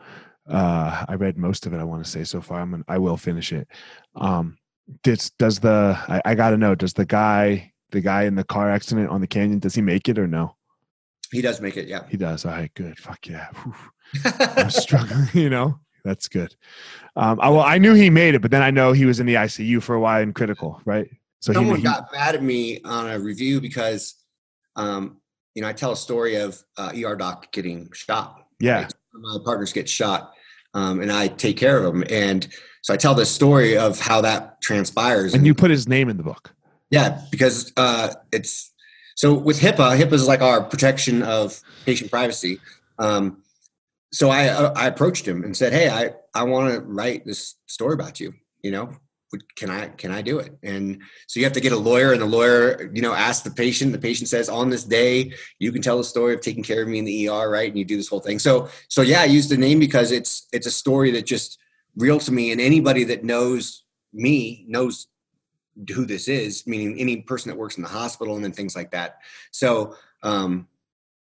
uh, I read most of it. I want to say so far. I'm. Gonna, I will finish it. Um, does does the I, I got to know? Does the guy the guy in the car accident on the canyon does he make it or no? He does make it, yeah. He does. All right, good. Fuck yeah. I'm struggling, you know. That's good. Um, I, well, I knew he made it, but then I know he was in the ICU for a while in critical, right? So Someone he got mad at me on a review because, um, you know, I tell a story of uh, ER doc getting shot. yeah, right? My partners get shot, um, and I take care of them. And so I tell this story of how that transpires. and you put his name in the book. Yeah, because uh, it's so with HIPAA. HIPAA is like our protection of patient privacy. Um, so I I approached him and said, "Hey, I I want to write this story about you. You know, can I can I do it?" And so you have to get a lawyer, and the lawyer you know asks the patient. The patient says, "On this day, you can tell the story of taking care of me in the ER, right?" And you do this whole thing. So so yeah, I used the name because it's it's a story that just real to me, and anybody that knows me knows who this is, meaning any person that works in the hospital and then things like that. So, um,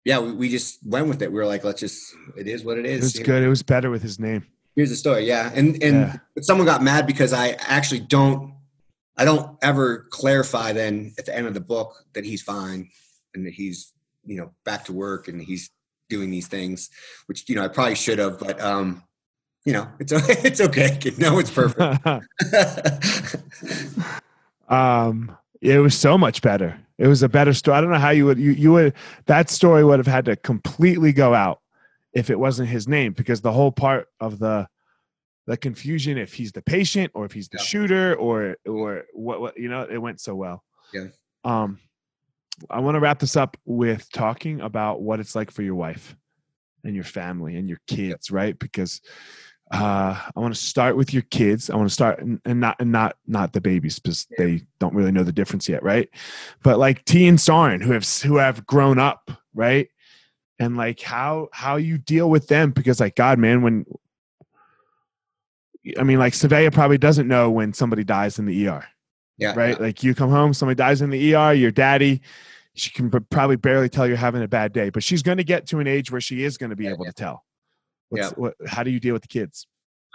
yeah, we, we just went with it. We were like, let's just, it is what it It is. was you know? good. It was better with his name. Here's the story. Yeah. And, and Yeah. but someone got mad because I actually don't, I don't ever clarify then at the end of the book that he's fine and that he's, you know, back to work and he's doing these things, which, you know, I probably should have, but, um, you know, it's, it's okay. No one's perfect. um, it was so much better. It was a better story. I don't know how you would you you would that story would have had to completely go out if it wasn't his name because the whole part of the the confusion if he's the patient or if he's the Yeah. shooter or or what, what you know it went so well. Yeah. Um I want to wrap this up with talking about what it's like for your wife and your family and your kids, right? Because uh, I want to start with your kids. I want to start and, and not and not not the babies because Yeah. they don't really know the difference yet, right? But like T and Soren who have who have grown up, right? And like how how you deal with them because like God, man, when I mean, like Savea probably doesn't know when somebody dies in the ER, yeah. right? Like you come home, somebody dies in the ER, your daddy, she can probably barely tell you're having a bad day, but she's going to get to an age where she is going to be Yeah, able yeah. to tell. What's, Yeah. what, how do you deal with the kids?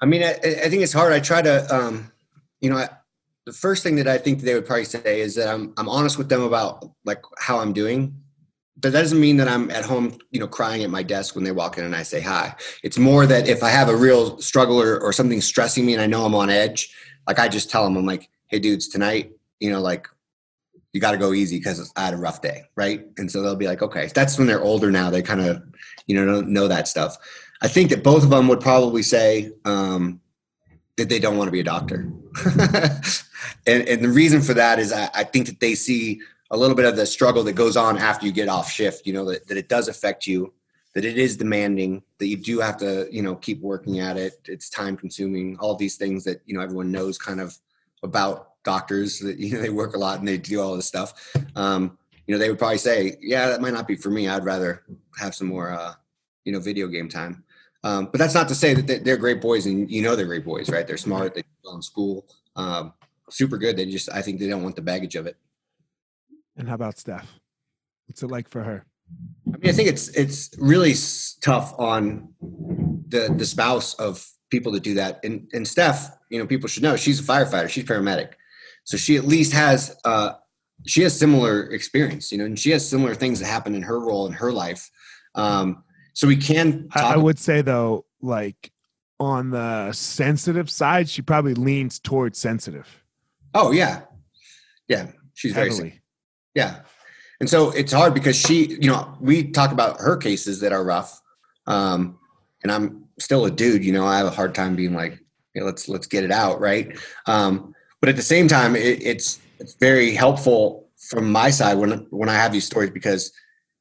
I mean, I, I think it's hard. I try to, um, you know, I, the first thing that I think they would probably say is that I'm I'm honest with them about like how I'm doing. But that doesn't mean that I'm at home, you know, crying at my desk when they walk in and I say hi. It's more that if I have a real struggle or, or something stressing me and I know I'm on edge, like I just tell them, I'm like, hey, dudes, tonight, you know, like you got to go easy because I had a rough day, right? And so they'll be like, okay. That's when they're older now. They kind of, you know, don't know that stuff. I think that both of them would probably say um, that they don't want to be a doctor. and, and the reason for that is I, I think that they see a little bit of the struggle that goes on after you get off shift, you know, that, that it does affect you, that it is demanding, that you do have to, you know, keep working at it. It's time consuming, all these things that, you know, everyone knows kind of about doctors that, you know, they work a lot and they do all this stuff. Um, you know, they would probably say, yeah, that might not be for me. I'd rather have some more, uh, you know, video game time. Um, but that's not to say that they- they're great boys and you know they're great boys, right? They're smart, they well in school, um, super good. They just, I think they don't want the baggage of it. And how about Steph? What's it like for her? I mean, I think it's it's really tough on the the spouse of people that do that. And and Steph, you know, people should know she's a firefighter, she's paramedic, so she at least has uh, she has similar experience, you know, and she has similar things that happen in her role in her life. Um, so we can talk. I, I would say though, like on the sensitive side, she probably leans towards sensitive oh yeah, yeah, she's very heavily. Yeah. And so it's hard because she, you know, we talk about her cases that are rough. Um, and I'm still a dude, you know, I have a hard time being like, hey, let's, let's get it out. Right. Um, but at the same time, it, it's, it's very helpful from my side when, when I have these stories because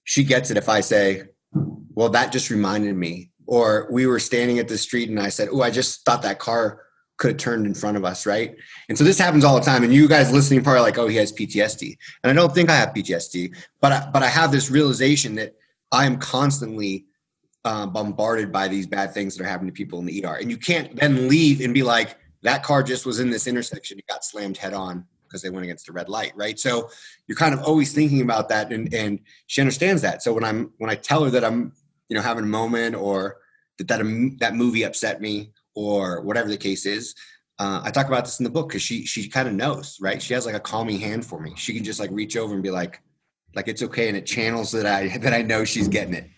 she gets it. If I say, well, that just reminded me, or we were standing at the street and I said, oh, I just thought that car could have turned in front of us, right? And so this happens all the time. And you guys listening probably like, oh, he has PTSD. And I don't think I have PTSD, but I, but I have this realization that I am constantly uh, bombarded by these bad things that are happening to people in the ER. And you can't then leave and be like, that car just was in this intersection. It got slammed head on because they went against the red light, right? So you're kind of always thinking about that, and and she understands that. So when I'm when I tell her that I'm you know having a moment or that that that movie upset me or whatever the case is, uh, I talk about this in the book because she she kind of knows, right? She has like a calming hand for me. She can just like reach over and be like, like it's okay, and it channels that I that I know she's getting it.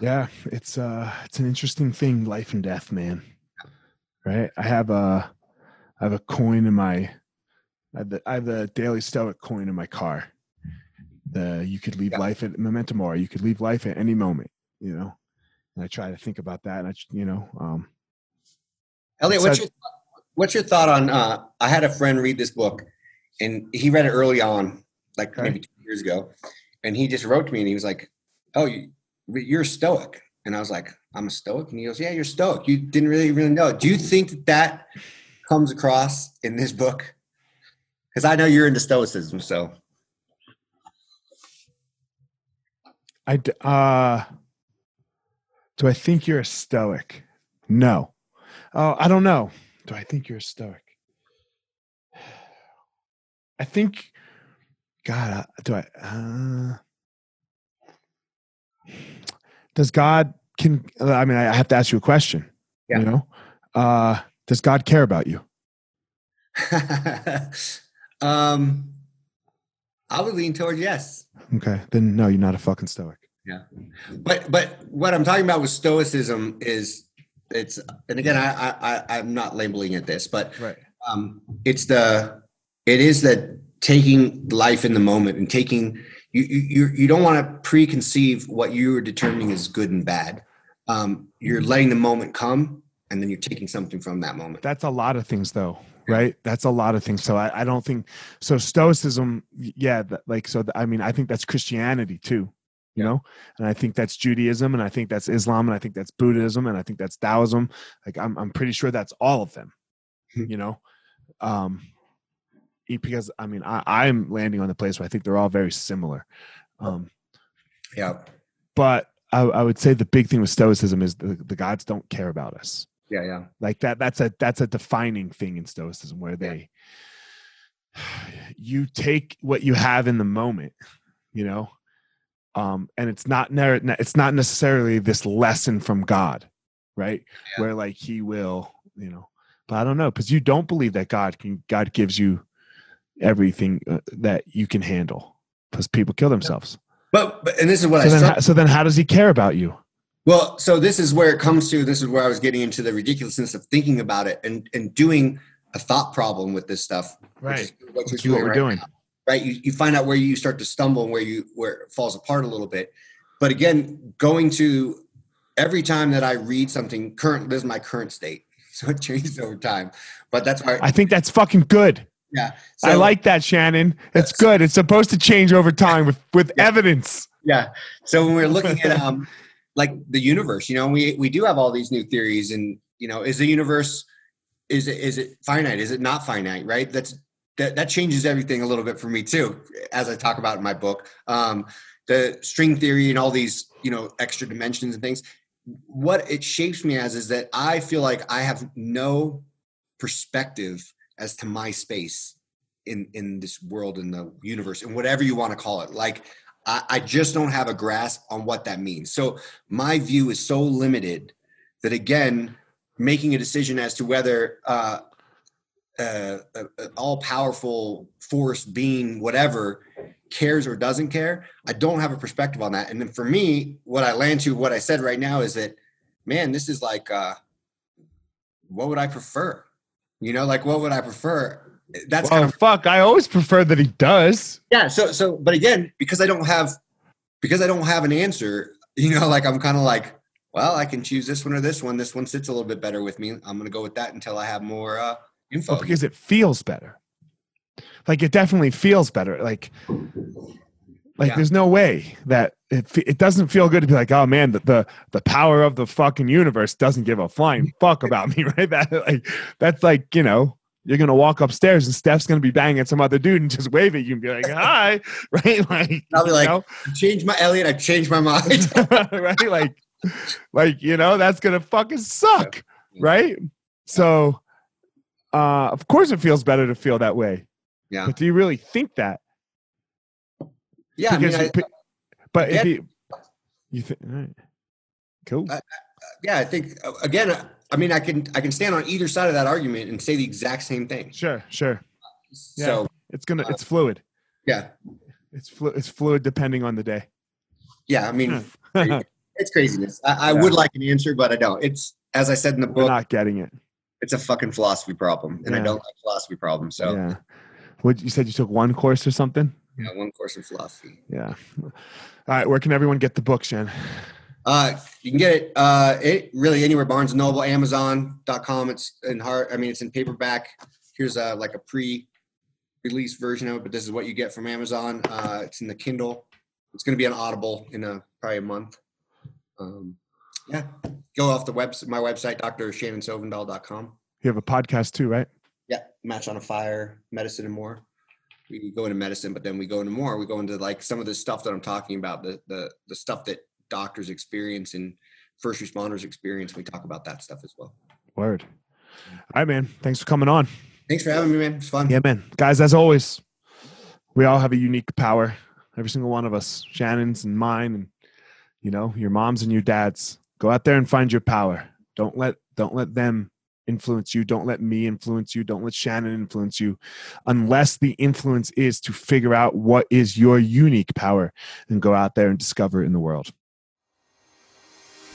Yeah, it's uh, it's an interesting thing, life and death, man. Right? I have a, I have a coin in my, I have the, I have the Daily Stoic coin in my car. The you could leave yeah. life at memento mori. You could leave life at any moment. You know, and I try to think about that. And I, you know, um, Elliot, what's your what's your thought on? Uh, I had a friend read this book, and he read it early on, like okay. maybe two years ago, and he just wrote to me and he was like, "Oh, you, you're stoic," and I was like, "I'm a stoic," and he goes, "Yeah, you're stoic. You didn't really really know. Do you think that that comes across in this book? Because I know you're into stoicism, so." I uh, do I think you're a stoic? No. Oh, I don't know. Do I think you're a stoic? I think, God, uh, do I? Uh, does God can? I mean, I have to ask you a question. Yeah. You know, uh, does God care about you? um, I would lean toward yes. Okay, then no, you're not a fucking stoic. Yeah, but but what I'm talking about with stoicism is it's and again I I I'm not labeling it this, but right. um, it's the it is that taking life in the moment and taking you you you don't want to preconceive what you are determining is good and bad. Um, you're letting the moment come, and then you're taking something from that moment. That's a lot of things, though right that's a lot of things so i, I don't think so stoicism yeah like so i mean i think that's christianity too you know? And i think that's judaism and i think that's islam and i think that's buddhism and i think that's taoism. Like i'm, I'm pretty sure that's all of them hmm. you know? Um because i mean I, i'm landing on the place where i think they're all very similar. Um yeah. but I, I would say the big thing with stoicism is the, the gods don't care about us. Yeah yeah. Like that that's a that's a defining thing in stoicism where they yeah. you take what you have in the moment you know um, and it's not it's not necessarily this lesson from God, right? Yeah. Where like He will, you know. But I don't know because you don't believe that God can. God gives you everything uh, that you can handle because people kill themselves. But, but and this is what so I. Then how, so then, how does He care about you? Well, so this is where it comes to. This is where I was getting into the ridiculousness of thinking about it and and doing a thought problem with this stuff. Right. What, what we're right doing. Now right? You, you find out where you start to stumble and where you where it falls apart a little bit. But again, going to every time that I read something current, this is my current state. So it changes over time. But that's why I think that's fucking good. Yeah. So, I like that, Shannon. It's good. It's supposed to change over time with with yeah. evidence. Yeah. So when we're looking at um like the universe, you know, we we do have all these new theories and you know, is the universe is it is it finite? Is it not finite? Right? That's that, that changes everything a little bit for me too, as I talk about in my book. Um, the string theory and all these, you know, extra dimensions and things. What it shapes me as is that I feel like I have no perspective as to my space in in this world in the universe and whatever you want to call it. Like I, I just don't have a grasp on what that means. So my view is so limited that again, making a decision as to whether uh, uh, all powerful force being whatever cares or doesn't care i don't have a perspective on that and then for me what i land to what i said right now is that man this is like uh what would i prefer you know like what would i prefer that's well, kind of fuck i always prefer that he does yeah so so but again because i don't have because i don't have an answer you know like i'm kind of like well, I can choose this one or this one. This one sits a little bit better with me. I'm going to go with that until I have more uh, info. Because it feels better. Like it definitely feels better. Like, like Yeah. there's no way that it it doesn't feel good to be like, oh man, the, the the power of the fucking universe doesn't give a flying fuck about me, right? That like that's like you know. You're gonna walk upstairs and Steph's gonna be banging some other dude and just wave at you and be like, "Hi," right? Like, I'll be like, know? I changed my Elliot. I changed my mind. right? Like, like you know, that's gonna fucking suck, right? So, uh, of course, it feels better to feel that way. yeah. But do you really think that? Yeah. I mean, Because I, you pi- but if you, you think, right, cool. I- yeah, I think uh, again, I mean, I can I can stand on either side of that argument and say the exact same thing. sure, sure. Yeah. So It's gonna, Uh, it's fluid. yeah, It's flu- it's fluid depending on the day. yeah. I mean, it's craziness. I, I Yeah. would like an answer, but I don't. It's as I said in the book, not getting it. It's a fucking philosophy problem, and I don't like philosophy problems. So yeah. What you said? You took one course or something? yeah, one course in philosophy. Yeah. All right. Where can everyone get the book, Shan? Uh, you can get it, uh, it really anywhere, Barnes and Noble, Amazon.com. It's in hard. I mean, it's in paperback. Here's a, like a pre-release version of it, but this is what you get from Amazon. Uh, it's in the Kindle. It's going to be on Audible in a probably a month. Um, yeah, go off the website, my website, drshannonsovndal.com. You have a podcast too, right? Yeah, Match on a Fire, Medicine and More. We go into medicine, but then we go into more. We go into like some of the stuff that I'm talking about, the the the stuff that doctors experience and first responders experience. We talk about that stuff as well. Word. All right, man. Thanks for coming on. Thanks for having me, man. It's fun. Yeah, man. Guys, as always, we all have a unique power. Every single one of us. Shannon's and mine and you know, your mom's and your dad's. Go out there and find your power. Don't let don't let them influence you. Don't let me influence you. Don't let Shannon influence you. Unless the influence is to figure out what is your unique power and go out there and discover it in the world.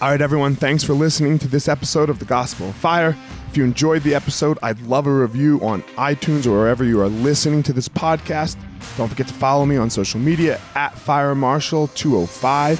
All right, everyone, thanks for listening to this episode of The Gospel of Fire. If you enjoyed the episode, I'd love a review on iTunes or wherever you are listening to this podcast. Don't forget to follow me on social media at Fire Marshal 205.